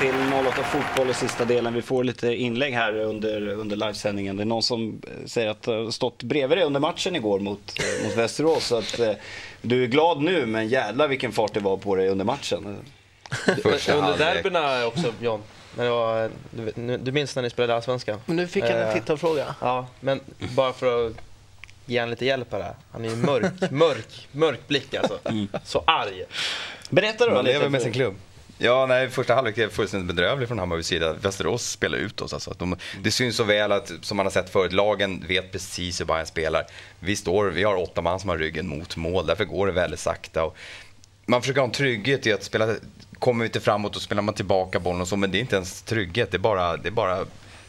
till 08 Fotboll i sista delen. Vi får lite inlägg här under, under livesändningen. Det är någon som eh, säger att det har stått bredvid dig under matchen igår mot, eh, mot Västerås. Så att, eh, du är glad nu, men jävlar vilken fart det var på dig under matchen. under derbyna också, John. När det var, du, du minns när ni spelade Allsvenskan? Men nu fick han en Eh, tittarfråga. Ja, men bara för att ge han lite hjälp här. Han är ju mörk, mörk, mörk blick alltså. Så arg. Berätta då Man lever med sin klubb. Ja, nej, första halvlek är fullständigt bedrövlig från Hammarbys sida. Västerås spelar ut oss. Alltså. De, det syns så väl att, som man har sett förut, lagen vet precis hur Bayern spelar. Vi, står, vi har åtta man som har ryggen mot mål, därför går det väldigt sakta. Och man försöker ha en trygghet i att spela, kommer vi inte framåt och spelar man tillbaka bollen och så, men det är inte ens trygghet, det är bara, det är bara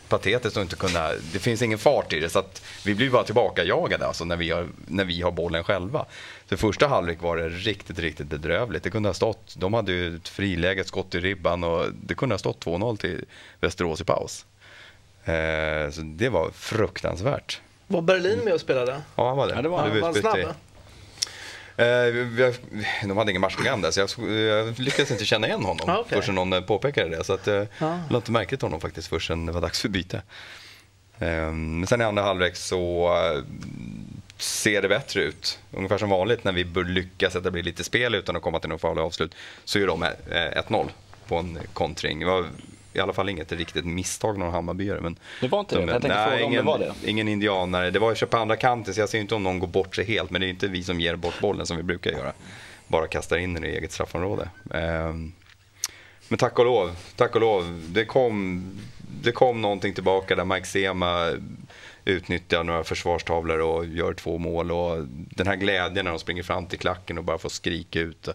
patetiskt att inte kunna, det finns ingen fart i det så att vi blir bara tillbakajagade alltså när vi har, när vi har bollen själva. Så första halvlek var det riktigt, riktigt bedrövligt. Det kunde ha stått, de hade ju ett friläge, ett skott i ribban och det kunde ha stått 2-0 till Västerås i paus. Eh, så det var fruktansvärt. Var Berlin med och spelade? Ja, han var det. Ja, det var han. Var han utbytt snabb? Eh, de hade ingen matchprogram där så jag, jag lyckades inte känna igen honom Ah, okej. förrän någon eh, påpekade det. Så att, eh, Ah. jag lade inte märke till honom faktiskt förrän det var dags för byte. Eh, Men sen i andra halvlek så ser det bättre ut. Ungefär som vanligt när vi lyckas att det blir lite spel utan att komma till någon farlig avslut så gör de eh, 1-0 på en kontring. Det var i alla fall inget riktigt misstag någon Hammarbyare. Men Det var inte det. de- Jag tänkte fråga om det ingen, var det. Ingen indianare. Det var ju på andra kanten så jag ser inte om någon går bort sig helt. Men det är inte vi som ger bort bollen som vi brukar göra. Bara kastar in den i eget straffområde. Ehm, Men tack och lov, tack och lov. Det kom, det kom någonting tillbaka där Mike Sema utnyttjar några försvarstavlor och gör två mål. Och den här glädjen när de springer fram till klacken och bara får skrika ut.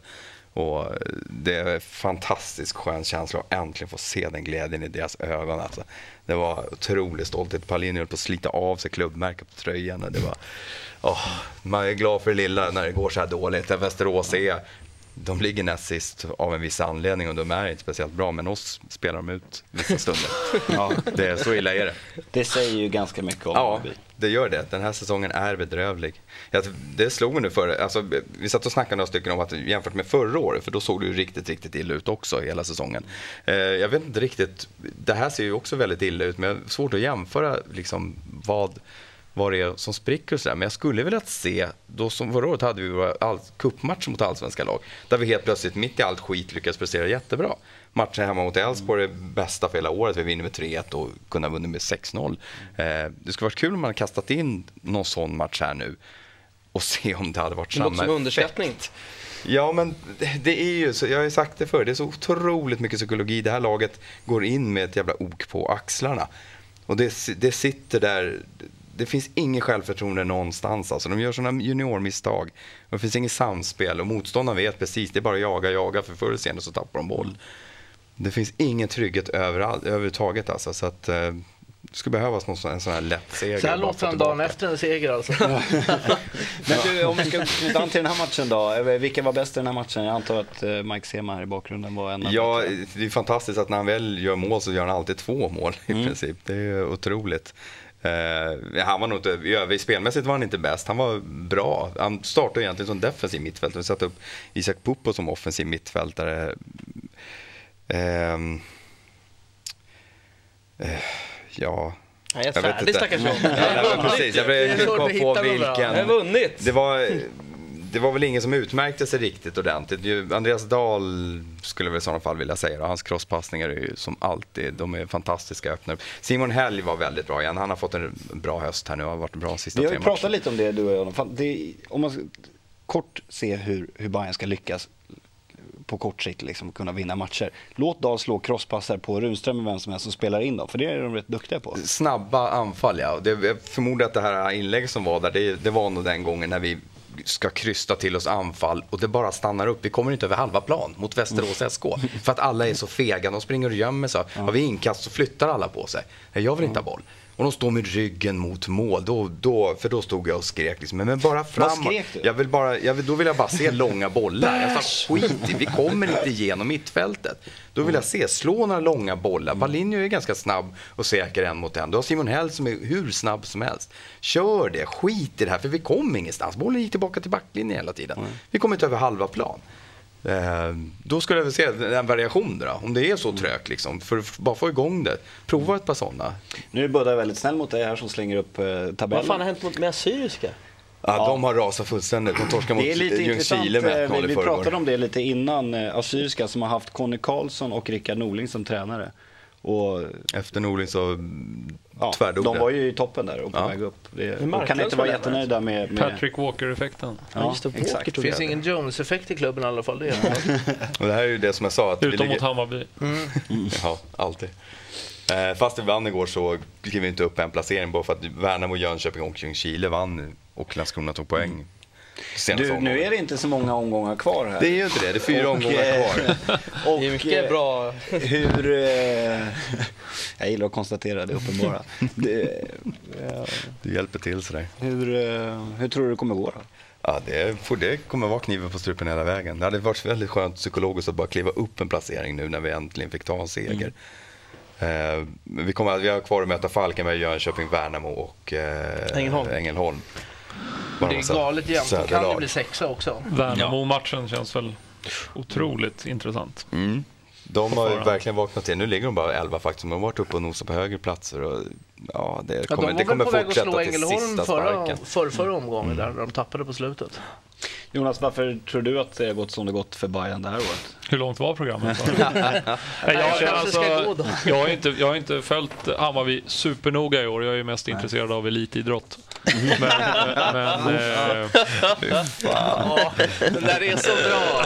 Och det är en fantastiskt skön känsla att äntligen få se den glädjen i deras ögon. Alltså. Det var otroligt stolthet. Paulinho höll på att slita av sig klubbmärket på tröjan. och Det var, oh, man är glad för det lilla när det går så här dåligt. Västerås är, de ligger näst sist av en viss anledning och de är inte speciellt bra. Men oss spelar de ut vissa stunder. Ja, Det är, så illa är det. det säger ju ganska mycket om Ja, det gör det. Den här säsongen är bedrövlig. Det slog mig nu för, alltså, vi satt och snackade några stycken om att jämfört med förra året, för då såg det ju riktigt, riktigt illa ut också hela säsongen. Eh, jag vet inte riktigt, det här ser ju också väldigt illa ut, men jag har svårt att jämföra liksom, vad, vad det är som spricker och sådär. Men jag skulle vilja se, då som förra året hade vi våra all, cupmatcher mot allsvenska lag, där vi helt plötsligt mitt i allt skit lyckades prestera jättebra. Matchen hemma mot Elfsborg är bästa för hela året. Vi vinner med 3-1 och kunde ha vunnit med 6-0. Eh, det skulle varit kul om man hade kastat in någon sån match här nu och se om det hade varit samma som underskattning. effekt. Ja, men det- det är ju så, jag har ju sagt det förr, det är så otroligt mycket psykologi. Det här laget går in med ett jävla ok på axlarna. Och det, det sitter där, det finns ingen självförtroende någonstans. Alltså, de gör sådana juniormisstag. Det finns inget samspel och motståndaren vet precis, det är bara att jaga, jaga, för förr eller senare så tappar de boll. Det finns ingen trygghet överallt, överhuvudtaget alltså. Så att, eh, det skulle behövas någon sån, en sån här lätt seger. Så här låter han dagen efter en seger alltså. Men du, om vi ska knyta an till den här matchen då. Eh, Vilka var bäst i den här matchen? Jag antar att eh, Mike Sema här i bakgrunden var en av Ja, det är fantastiskt att när han väl gör mål så gör han alltid två mål i Mm. princip. Det är otroligt. Eh, han var nog inte, i övrigt spelmässigt var han inte bäst. Han var bra. Han startade egentligen som defensiv mittfältare. Vi satte upp Isak Pupo som offensiv mittfältare. Ehm, eh, ja, Jag är Jag vet färdig inte. stackars John. Ja, nej, precis. Jag är blev på vilken. Jag har vunnit! Det var, det var väl ingen som utmärkte sig riktigt ordentligt. Andreas Dahl skulle väl i sådana fall vilja säga det. Hans crosspassningar är ju som alltid, de är fantastiska öppnare. Simon Helg var väldigt bra igen. Han har fått en bra höst här nu. har varit bra de sista Vi har ju pratat lite om det du och jag. Det, om man ska kort se hur, hur Bayern ska lyckas på kort sikt liksom, kunna vinna matcher. Låt Dahl slå crosspasser på Runström och vem som helst som spelar in dem, för det är de rätt duktiga på. Snabba anfall, ja. Det, jag förmodar att det här inlägget som var där, det, det var nog den gången när vi ska krysta till oss anfall och det bara stannar upp. Vi kommer inte över halva plan mot Västerås SK. För att alla är så fega, de springer och gömmer sig. Har vi inkast så flyttar alla på sig. Jag vill inte ha boll. Och de står med ryggen mot mål. Då, då, för då stod jag och skrek liksom, men bara framåt. skrek du? Jag vill bara, jag vill, då vill jag bara se långa bollar. Jag sa skit i, vi kommer inte igenom mittfältet. Då vill jag se, slå några långa bollar. Palinho är ganska snabb och säker en mot en. Du har Simon Hell som är hur snabb som helst. Kör det, skit i det här, för vi kom ingenstans. Bollen gick tillbaka till backlinjen hela tiden. Vi kom inte över halva plan. Eh, då skulle jag vilja se en variation då, om det är så trögt liksom. För att bara få igång det. Prova ett par sådana. Nu är Budda väldigt snäll mot dig här som slänger upp eh, tabellen. Vad fan har hänt mot- med Assyriska? Ja, De har rasat fullständigt. De torskade mot Det är lite intressant. Ljungskile med eh, 1-0 Vi, i vi förrgår. pratade om det lite innan. eh, Assyriska som har haft Conny Karlsson och Rickard Norling som tränare. Och Efter Norling så ja, tvärdog de var ju i toppen där och på Ja. väg upp. Det, de kan inte vara jättenöjda med... med Patrick Walker-effekten. Ja, just det, Walker exakt. finns ingen Jones-effekt i klubben i alla fall. Det är det. Och det här är ju det som jag sa. Att vi Utom ligger- mot Hammarby. Ja, alltid. Eh, fast vi vann igår så klev vi inte upp en placering bara för att Värnamo, Jönköping och Ljungskile vann och Landskrona tog poäng. senaste Du, nu är det inte så många omgångar kvar här. Det är ju inte det, det är fyra Och, omgångar eh, kvar. Och, Det är mycket eh, bra. Hur... Eh, jag gillar att konstatera det uppenbara. Det, eh, Du hjälper till sådär. hur, eh, hur tror du det kommer gå då? Ja, det, får, det kommer vara kniven på strupen hela vägen. Det hade varit väldigt skönt psykologiskt att bara kliva upp en placering nu när vi äntligen fick ta en seger. Eh, men vi, kommer, vi har kvar att möta Falkenberg, Jönköping, Värnamo och eh, Ängelholm. Ängelholm. Bara Det är galet jämnt. Då kan det söderlag. bli sexa också. Värnamo-matchen känns väl otroligt intressant. Mm. De har ju verkligen vaknat till. Nu ligger de bara 11 faktiskt. De har varit uppe och nosat på högre platser. Och, ja, det Ja, kommer, de det kommer på väg att fortsätta slå till Ängelholm sista förra, sparken. för, förra omgången där de tappade på slutet. Jonas, varför tror du att det har gått som det gått för Bayern det här året? Hur långt var programmet? Nej, jag, alltså, jag, har inte, jag har inte följt Hammarby supernoga i år. Jag är mest intresserad av elitidrott. Men, men eh, Ja, den där är så bra.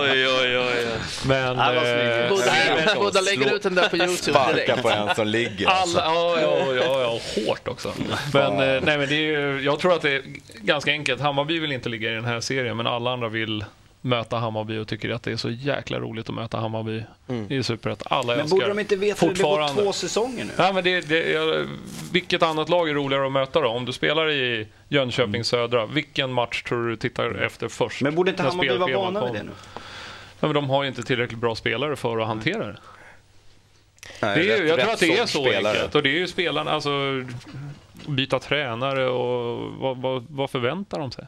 Oj, oj, oj. men Ja, vad snyggt. eh, Båda, lägger ut den där på Youtube Sparka direkt. på en som ligger. Alltså. Alla, ja, ja, ja, ja, hårt också. Men, eh, nej, men det är, ju- jag tror att det är ganska enkelt. Hammarby vill inte ligga i den här serien, men alla andra vill möta Hammarby och tycker att det är så jäkla roligt att möta Hammarby i Superettan. Alla Men älskar borde de inte veta hur det går fortfarande. två säsonger nu? Ja, men det, det, vilket annat lag är roligare att möta då? Om du spelar i Jönköping Södra, vilken match tror du tittar efter först? Men borde inte Hammarby vara vana vid det nu? Ja, men de har ju inte tillräckligt bra spelare för att hantera det. Nej, det är, ju- rätt- jag tror att det är så spelare. enkelt. Och det är ju spelarna, alltså byta tränare och vad, vad, vad förväntar de sig?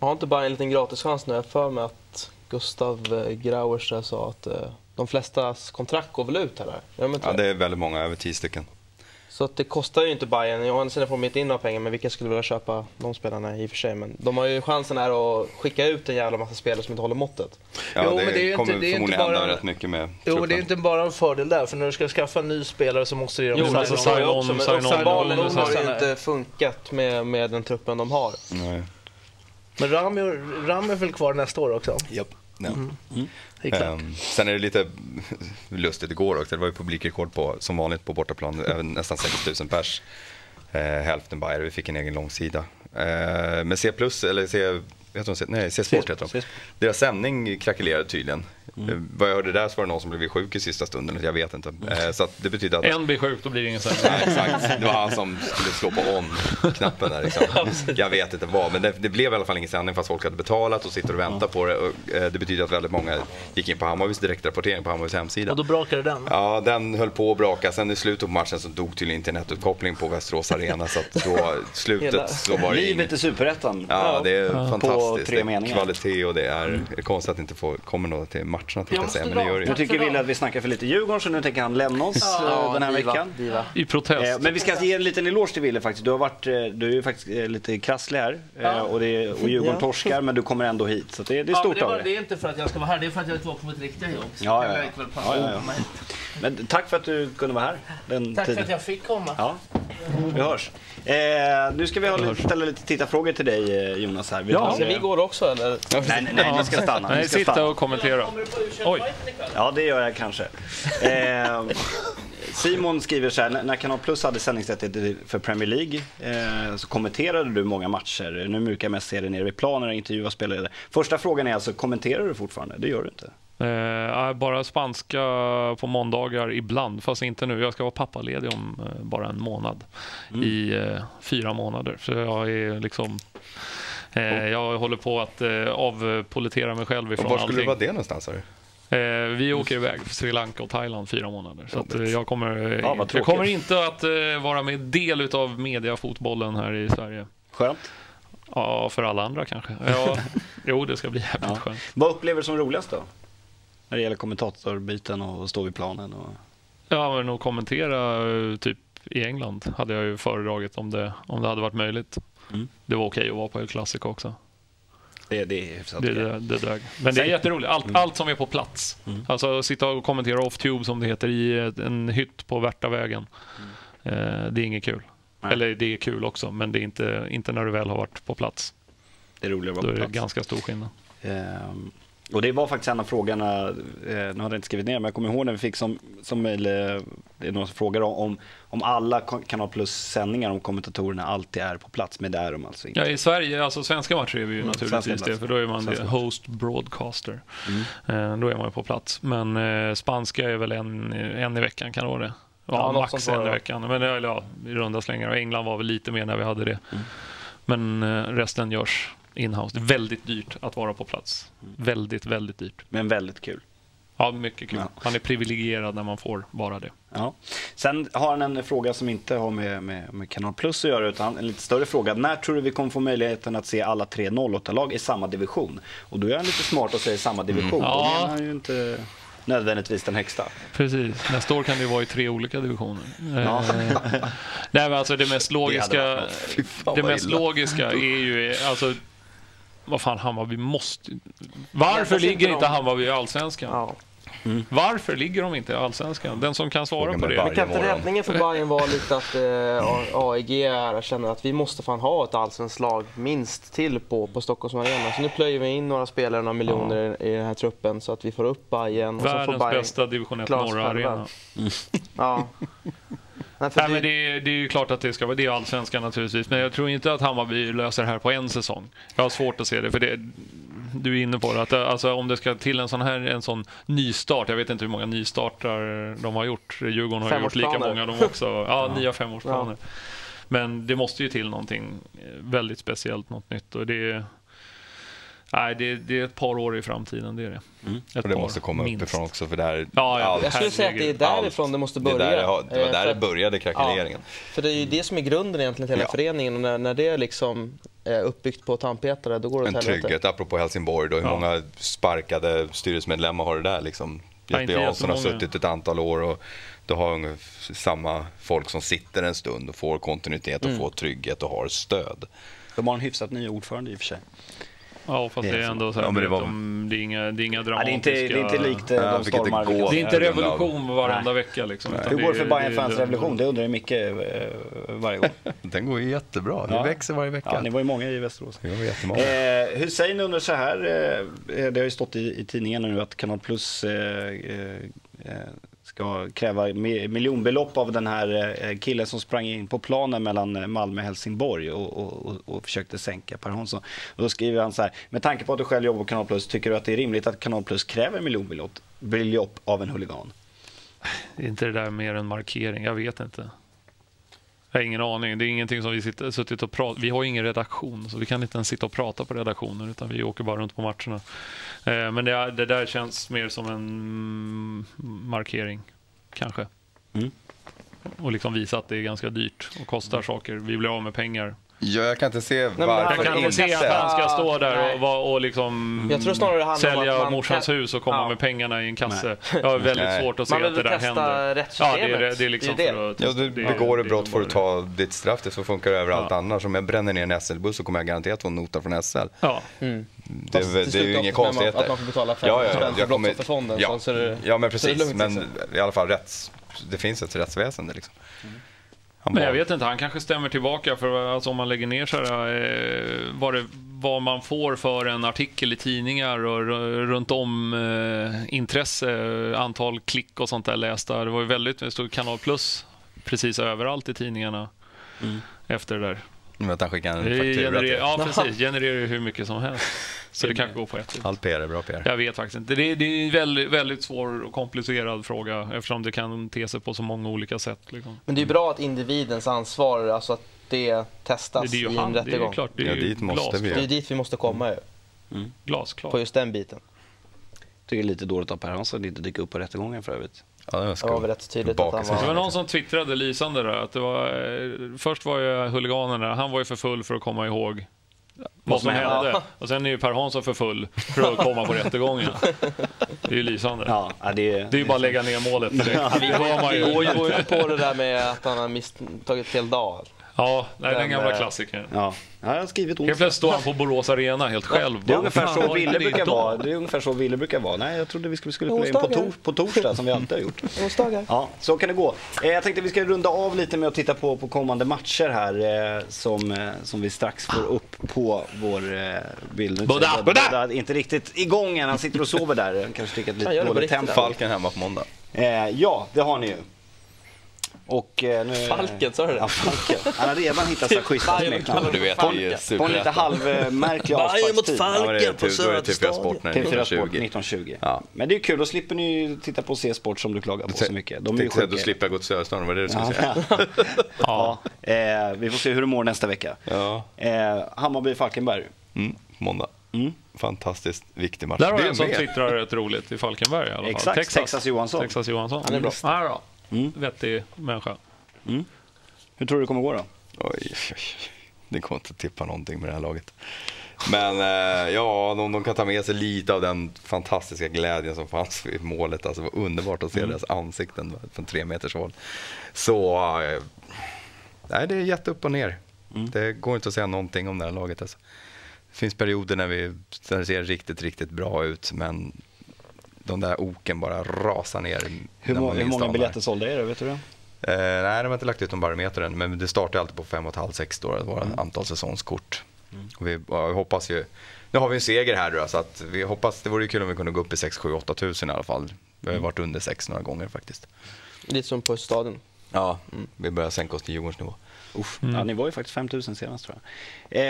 Har inte bara en liten gratischans nu? Jag för mig att Gustav eh, Grauers sa att eh, de flestas kontrakt går väl ut här. Gör de inte Ja, det? det är väldigt många, över tio stycken. Så att det kostar ju inte Bayern. Å andra sidan får de inte in några pengar, men vilka skulle vilja köpa de spelarna i och för sig? Men de har ju chansen här att skicka ut en jävla massa spelare som inte håller måttet. Ja, Jo, det, men det är ju inte- kommer det är ju inte förmodligen hända bara- rätt mycket med Jo, men det är truppen. inte bara en fördel där, för när du ska skaffa en ny spelare så måste det Jo, de men alltså så har jag sign-on, sign-on har ju inte funkat med, med den truppen de har. Nej. Men Rami, Rami är väl kvar nästa år också? Japp. Ja. Det är klart. Ehm, sen är det lite lustigt igår också. Det var ju publikrekord på, som vanligt på bortaplan. Nästan 6 000 pers. Eh, hälften Bayer. Vi fick en egen långsida. Eh, men C eller C, heter de, nej, C Sport heter de. C-sport. Deras sändning krackelerade tydligen. Eh, vad jag hörde där så var det någon som blev sjuk i sista stunden. Jag vet inte. Eh, så att det betyder att En blir sjuk, då blir det ingen sändning. Ja, exakt. Det var han som skulle slå på on-knappen där. Liksom. Jag vet inte vad, men det, det blev i alla fall ingen sändning fast folk hade betalat och sitter och väntar på det. Och, eh, det betyder att väldigt många gick in på Hammarbys direktrapportering på Hammarbys hemsida. Och då brakade den. Ja, den höll på att braka. Sen i slutet på matchen så dog tydligen internetuppkoppling på Västerås Arena. Så att då, Hela- slutet så var det Livet inget. i Superettan. Ja, det är På fantastiskt. tre Det är meningar. kvalitet och det är, är konstigt att det inte får, kommer något till matcherna jag måste säga, men det gör det Nu tycker Wille att vi snackar för lite Djurgården så nu tänker han lämna oss eh, den här diva, veckan. Diva. I protest. Eh, Men vi ska ge en liten eloge till Wille faktiskt. Du, har varit, eh, du är ju faktiskt lite krasslig här eh, och, det, och Djurgården Ja. torskar men du kommer ändå hit. Så det, det är Ja, stort det, av var, dig. det är inte för att jag ska vara här, det är för att jag inte var på mitt riktiga jobb. Ja, ja, ja. Ja, ja, ja. Men tack för att du kunde vara här den Tack för tiden. att jag fick komma. Ja, vi hörs. Eh, nu ska vi ha ställa lite tittarfrågor till dig Jonas. Här. Vi Ja. Ska vi gå också eller? Nej, nej, nej, ni ska stanna. Ni Nej, ska sitta stanna. och kommentera. På u ikväll? Ja, det gör jag kanske. Eh, Simon skriver så här, när- Kanal Plus hade sändningsrättigheter för Premier League eh, så kommenterade du många matcher. Nu brukar jag mest se det nere vid planen och intervjua spelare. Första frågan är alltså, kommenterar du fortfarande? Det gör du inte? Eh, bara spanska på måndagar ibland, fast inte nu. Jag ska vara pappaledig om eh, bara en månad i eh, fyra månader. Så jag är liksom... Eh, jag håller på att eh, avpolitera mig själv ifrån var skulle allting. du vara det någonstans? du? Eh, vi åker iväg till Sri Lanka och Thailand fyra månader. Så att, eh, jag, kommer, Ja, jag kommer inte att eh, vara med del utav mediafotbollen här i Sverige. Skönt. Ja, för alla andra kanske. Ja, Jo, det ska bli jävligt Ja. skönt. Vad upplever du som roligast då? När det gäller kommentatorbiten och stå vid planen? Och... Ja, men att kommentera typ i England hade jag ju föredragit om det, om det hade varit möjligt. Mm. Det var okej att vara på El Clasico också. Det, det är hyfsat Det, det, det dög. Men det är jätteroligt. Allt, allt som är på plats. Alltså sitta och kommentera off-tube som det heter i en hytt på Värtavägen. Eh, det är inget kul. Nej. Eller det är kul också, men det är inte, inte när du väl har varit på plats. Det är roligare att Då vara är på det plats. ganska stor skillnad. Ehm, och det var faktiskt en av frågorna, eh, nu hade jag inte skrivit ner, men jag kommer ihåg när vi fick som, som mejl, eh, det är någon som frågar om, om alla Kan- Kanal Plus-sändningar om kommentatorerna alltid är på plats, men det är de alltså inte. Ja, I Sverige, alltså svenska matcher är vi ju Mm, naturligtvis det, för då är man Svenska det, host broadcaster. Mm. Eh, då är man ju på plats. Men eh, spanska är väl en, en i veckan, kan det vara det? Ja, Ja, max en i veckan. Men det- eller ja, i runda slängar. Och England var väl lite mer när vi hade det. Mm. Men eh, resten görs inhouse. Det är väldigt dyrt att vara på plats. Mm. Väldigt, väldigt dyrt. Men väldigt kul. Ja, mycket kul. Ja. Man är privilegierad när man får vara det. Ja. Sen har han en fråga som inte har med, med, med Kanal Plus att göra, utan en lite större fråga. När tror du vi kommer få möjligheten att se alla tre 08-lag i samma division? Och då är han lite smart och säger samma division. Då Ja. menar han ju inte nödvändigtvis den högsta. Precis. Nästa år kan det vara i tre olika divisioner. Ja. Eh, Nej, men alltså det mest logiska, fan, det vad mest illa. logiska är ju, alltså, vad fan Hammarby måste... Varför ligger inte inte de- Hammarby i Allsvenskan? Ja. Varför ligger de inte i Allsvenskan? Den som kan svara på det. Men kan inte räddningen för Bayern vara lite att eh, A- AEG är, känner att vi måste fan ha ett allsvenskt lag minst till på, på Stockholms Arena. Så nu plöjer vi in några spelare, några miljoner i, i den här truppen så att vi får upp Bayern. Och så får Världens Bayern, bästa division 1 klara sig norra själva. arena. Ja. Nej, Nej, det, men det, är, det är ju klart att det ska vara det är allsvenskan naturligtvis. Men jag tror inte att Hammarby löser det här på en säsong. Jag har svårt att se det. För det, du är inne på det. Att, det- alltså, om det ska till en sån här en sån nystart. Jag vet inte hur många nystartar de har gjort. Djurgården har gjort lika många de också. Ja, nya femårsplaner. Men det måste ju till någonting eh, väldigt speciellt, något nytt. Och det, är- nej, det, det är ett par år i framtiden, det är det. Ett Och det par, måste komma minst. uppifrån också för det här, Ja, ja. allt- jag skulle säga att det är därifrån det måste börja. Det, där, det var Eh, där för- det började krackeleringen. För det är ju det som är grunden egentligen till hela Ja. föreningen. Och när, när det är liksom är uppbyggt på tandpetare, då går det En åt helvete. trygghet, apropå Helsingborg då, hur Ja. många sparkade styrelsemedlemmar har det där liksom? Ja, inte Jansson har suttit ett antal år och du har ungefär samma folk som sitter en stund och får kontinuitet och Mm. får trygghet och har stöd. De har en hyfsat ny ordförande i och för sig. Ja, fast Det det är ändå så här, Ja, det var- de, det, är inga, det är inga Ja, det, dramatiska... är inte, det är inte likt eh, Ja, de inte stormar. gå. vi kan Det är inte revolution varenda vecka. Liksom, utan Hur går det för Bayern fans revolution? Det undrar ju Micke eh, varje gång. Den går ju jättebra, Ja. det växer varje vecka. Ja, ni var ju många i Västerås. Det var jättemånga. Eh, Hussein undrar så här, eh, det har ju stått i, i tidningarna nu att Kanal Plus eh, eh, eh, ska kräva miljonbelopp av den här eh, killen som sprang in på planen mellan eh, Malmö och Helsingborg och, och, och, och försökte sänka Per Hansson. Och då skriver han så här, med tanke på att du själv jobbar på Kanal Plus, tycker du att det är rimligt att Kanal Plus kräver miljonbelopp av en huligan? Är inte det där mer en markering? Jag vet inte. Jag har ingen aning. Det är ingenting som vi sitter, suttit och pratat Vi har ingen redaktion, så vi kan inte ens sitta och prata på redaktionen, utan vi åker bara runt på matcherna. Eh, men det, det där känns mer som en mm, markering, kanske. Mm. Och liksom visa att det är ganska dyrt och kostar saker. Vi blir av med pengar. Ja, jag kan inte se varför Jag kan inte se att han ska stå där och, vara- och liksom Jag tror snarare det handlar om sälja att man morsans kan- hus och komma Ja. med pengarna i en kasse. Jag har väldigt Nej. svårt att se Man vill att det där testa händer. Ja, rättssystemet. det är, är liksom Det är det. för att... Ja, du det är- begår det är brott får du bara ta ditt straff. Det så funkar det överallt annars. Om jag bränner ner en SL-buss så kommer jag garanterat få en nota från SL. Ja. Mm. Det, Fast är- till det är slut ju inga med konstigheter. Att man får betala 5 Ja, ja, spänn för jag kommer- Brottsofferfonden. Ja. Så är det, Ja, men så är det precis. lugnt, Men liksom. i alla fall rätts, det finns ett rättsväsende. Liksom. Han Men jag vet inte, han kanske stämmer tillbaka för alltså, om man lägger ner så här, eh, vad, det, vad man får för en artikel i tidningar och runt om eh, intresse, antal klick och sånt där lästa. Det var ju väldigt, det stod Kanal Plus precis överallt i tidningarna efter det där. Men att han skickar en Det faktura genererar, till. ja, precis. Genererar ju hur mycket som helst. Så det kanske går på ett. Allt PR är bra PR. Jag vet faktiskt inte. Det är, det är en väldigt, väldigt svår och komplicerad fråga eftersom det kan te sig på så många olika sätt. Liksom. Men det är ju bra att individens ansvar, alltså att det testas Det är ju i en det är rättegång. Det är Ja, dit måste vi Det är dit vi måste komma ju, Glasklart. på just den biten. Tycker det är lite dåligt av Per Hansson att inte dyka upp på rättegången för övrigt. Ja, det var Det var väl rätt tydligt att han Bakis. Det var var... någon som twittrade lysande där att det var, eh, först var ju huliganerna, han var ju för full för att komma ihåg vad som hände. Och sen är ju Per Hansson för full för att komma på rättegången. Det är ju lysande. Ja, ja, det, Det är ju bara att lägga ner målet direkt. Vi Det har man går ju. på det där med att han har mist, tagit fel dag. Ja, det är den Den, gamla eh, klassikern. ja. ja, jag har skrivit Helt onsdag. plötsligt står han på Borås Arena helt själv. Det är ungefär så var Ville brukar vara. Det är ungefär så Ville brukar vara. Nej, jag trodde vi skulle, skulle spela in på, tor på torsdag som vi alltid har gjort. Onsdagar. Ja, så kan det gå. Eh, jag tänkte vi ska runda av lite med att titta på, på kommande matcher här eh, som, eh, som vi strax får upp på vår eh, bild. Buddha, Buddha! Inte riktigt igång än. Han sitter och sover där. Han kanske tycker att det lite dåligt tempo. Falken hemma på måndag. Ja, det har ni ju. Och eh, nu... Falken, sa du det? Ja, Falken. Han har redan hittat så schyssta smeknamn. mot Du vet, Falken. det är ju På en lite halvmärklig mot avsparkstid. Ja, det är Falken på typ- då TV Söderstadion. Sport när det är TV4 Sport 1920. 1920. Ja. Men det är kul, då slipper ni titta på C-sport som du klagar på så mycket. De är ju sjuka. du slipper gå till Söderstaden, var det det du skulle säga? Ja, eh, vi får se hur det mår nästa vecka. Ja. Eh, Hammarby-Falkenberg. Mm, måndag. Mm. Fantastiskt viktig match. Där har Det vi är en som twittrar rätt roligt i Falkenberg i alla fall. Exakt, Texas Johansson. Texas Johansson. Han är bra. Han är bra. Mm. Vettig människa. Hur tror du det kommer gå då? Oj, oj. Det går inte att tippa någonting med det här laget. Men eh, ja, de, de kan ta med sig lite av den fantastiska glädjen som fanns i målet. Alltså, det var underbart att se Mm. deras ansikten från tre meters håll. Så, eh, nej, det är jätteupp och ner. Mm. Det går inte att säga någonting om det här laget. Alltså. Det finns perioder när, vi, när det ser riktigt, riktigt bra ut, men de där oken bara rasar ner. Hur, må, hur många biljetter sålda är det? Vet du det? Eh, nej, de har inte lagt ut någon barometer än, men det startar alltid på 5,5-6 då, våra Mm. antal säsongskort. Och vi, vi hoppas ju, nu har vi en seger här då, så att vi hoppas, det vore ju kul om vi kunde gå upp i 6, 7, 8 tusen i alla fall. Vi har Mm. varit under 6 några gånger faktiskt. Lite som på stadion. Ja, vi börjar sänka oss till Djurgårdens nivå. Uff, ja, ni var ju faktiskt 5000 senast tror jag.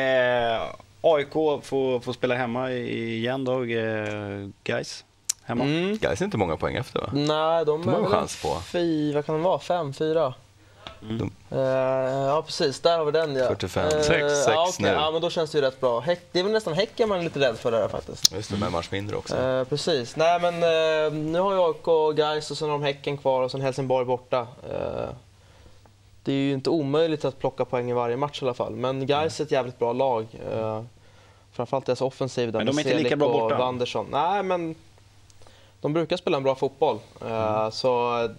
Eh, AIK får, får spela hemma igen då, eh, guys. Hemma. Mm. Gais är inte många poäng efter va? Nej, de, De har är en chans på. Fy, vad kan de vara? Fem, fyra? De- Eh, ja, precis. Där har vi den ja. 45. Eh, Sex, ja, sex okej. nu. Ja, men då känns det ju rätt bra. Häck, det är väl nästan Häcken man är lite rädd för där faktiskt. Just det, med en match mindre också. Eh, precis. Nej, men eh, nu har ju AIK och Gais och sen har de Häcken kvar och sen Helsingborg borta. Det är ju inte omöjligt att plocka poäng i varje match i alla fall. Men Gais är ett jävligt bra lag. Eh, framförallt deras offensiv där Men de är inte lika bra borta. Wanderson. Nej, men de brukar spela en bra fotboll. Eh, Så eh,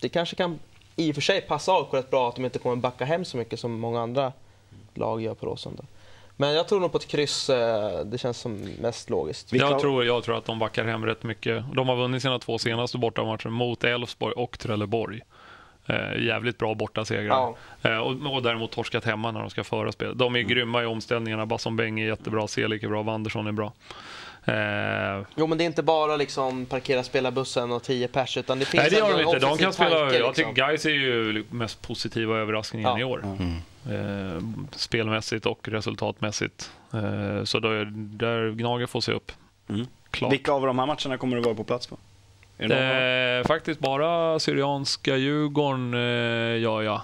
det kanske kan i och för sig passa AIK rätt bra att de inte kommer backa hem så mycket som många andra lag gör på Råsunda. Men jag tror nog på ett kryss. eh, Det känns som mest logiskt. Jag tror, jag tror att de backar hem rätt mycket. De har vunnit sina två senaste bortamatcher mot Elfsborg och Trelleborg. Eh, jävligt bra bortasegrar. Ja. Eh, och, och däremot torskat hemma när de ska föra spel. De är grymma i omställningarna. Basson Beng är jättebra, Selik är bra, Wanderson är bra. Eh, Jo, men det är inte bara liksom parkera spelarbussen och 10 pers, utan det finns nej, det gör de inte. De kan spela, tanke, jag liksom. tycker Gais är ju mest positiva överraskningen Ja. i år. Eh, spelmässigt och resultatmässigt. Eh, så då är, där Gnager får se upp. Mm. Klart. Vilka av de här matcherna kommer du vara på plats på? Eh, faktiskt bara Syrianska Djurgården eh, gör jag.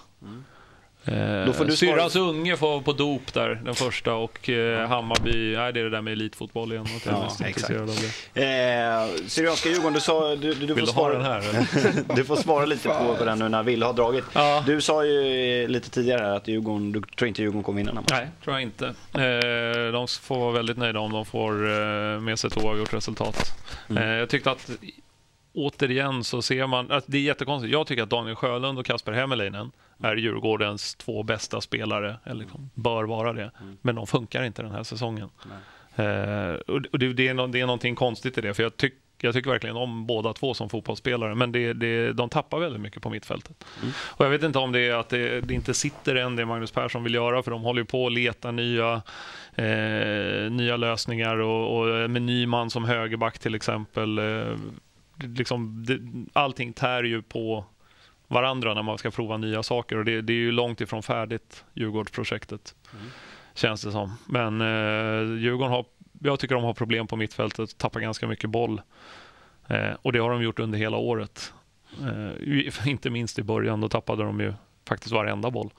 Eh, Då får du Syrrans unge får på dop där, den första. Och eh, Hammarby, nej, det är det där med elitfotboll igen. Att jag är Ja, mest exakt. intresserad av det. Eh, Syrianska Djurgården, du, sa, du, du, du, Vill får du ha svara, den här? eller? du får svara lite på, på den nu när Ville har dragit. Ja. Du sa ju lite tidigare här att Djurgården, du tror inte Djurgården kommer vinna den här matchen. Nej, tror jag inte. Eh, de får vara väldigt nöjda om de får eh, med sig ett oavgjort resultat. Mm. Eh, jag tyckte att återigen så ser man att det är jättekonstigt. Jag tycker att Daniel Sjölund och Kasper Hämmerleinen är Djurgårdens två bästa spelare, eller liksom, bör vara det. Men de funkar inte den här säsongen. Eh, och det- det, är no, det är någonting konstigt i det, för jag, tyck, jag tycker verkligen om båda två som fotbollsspelare, men det, det, de tappar väldigt mycket på mittfältet. Och jag vet inte om det är att det, det inte sitter än det Magnus Persson vill göra, för de håller på att leta nya, eh, nya lösningar och, och med Nyman som högerback till exempel. Eh, liksom, det, allting tär ju på varandra när man ska prova nya saker och det, det är ju långt ifrån färdigt, Djurgårdsprojektet. Känns det som. Men eh, Djurgården har, jag tycker de har problem på mittfältet, tappar ganska mycket boll. Eh, och det har de gjort under hela året. Eh, inte minst i början, då tappade de ju faktiskt varenda boll.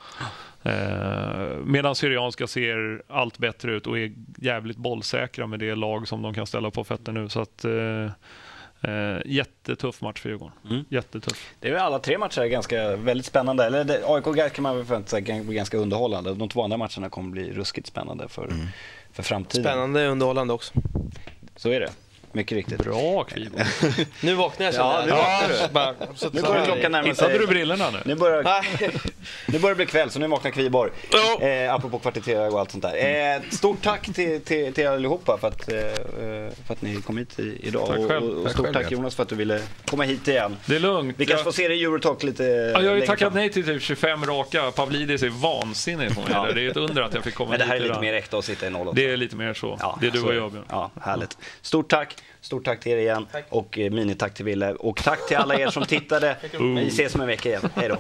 Eh, medan Syrianska ser allt bättre ut och är jävligt bollsäkra med det lag som de kan ställa på fötter nu. Så att, eh, Eh, jättetuff match för Djurgården. Mm. Jättetuff. Det är väl alla tre matcher är ganska väldigt spännande. Eller det- AIK kan man väl förvänta sig kan bli ganska underhållande. De två andra matcherna kommer bli ruskigt spännande för, för framtiden. Spännande och underhållande också. Så är det. Mycket riktigt. Bra Kviborg. Nu vaknar jag Ja, nu vaknar du. Nu börjar klockan närma Hittade du sig. brillorna nu? Nu börjar, nu börjar det bli kväll, så nu vaknar Kviborg. Ja. Eh, apropå kvart i tre och allt sånt där. Eh, stort tack till, till, till er allihopa för att, eh, för att ni kom hit i, idag. Tack själv. Och, och Tack stort tack ja. Jonas för att du ville komma hit igen. Det är lugnt. Vi kanske Jag- får se dig i Eurotalk lite Ja, jag har ju tackat nej till typ 25 raka. Pavlidis är vansinnig på mig. Ja. Det är ett under att jag fick komma Men det här är hit lite idag. mer äkta att sitta i 08. Det är lite mer så. Ja, det är du och jag Björn. Ja, härligt. Stort tack. Stort tack till er igen. Och eh, minitack till Ville. Och tack till alla er som tittade. Vi ses om en vecka igen. Hej då.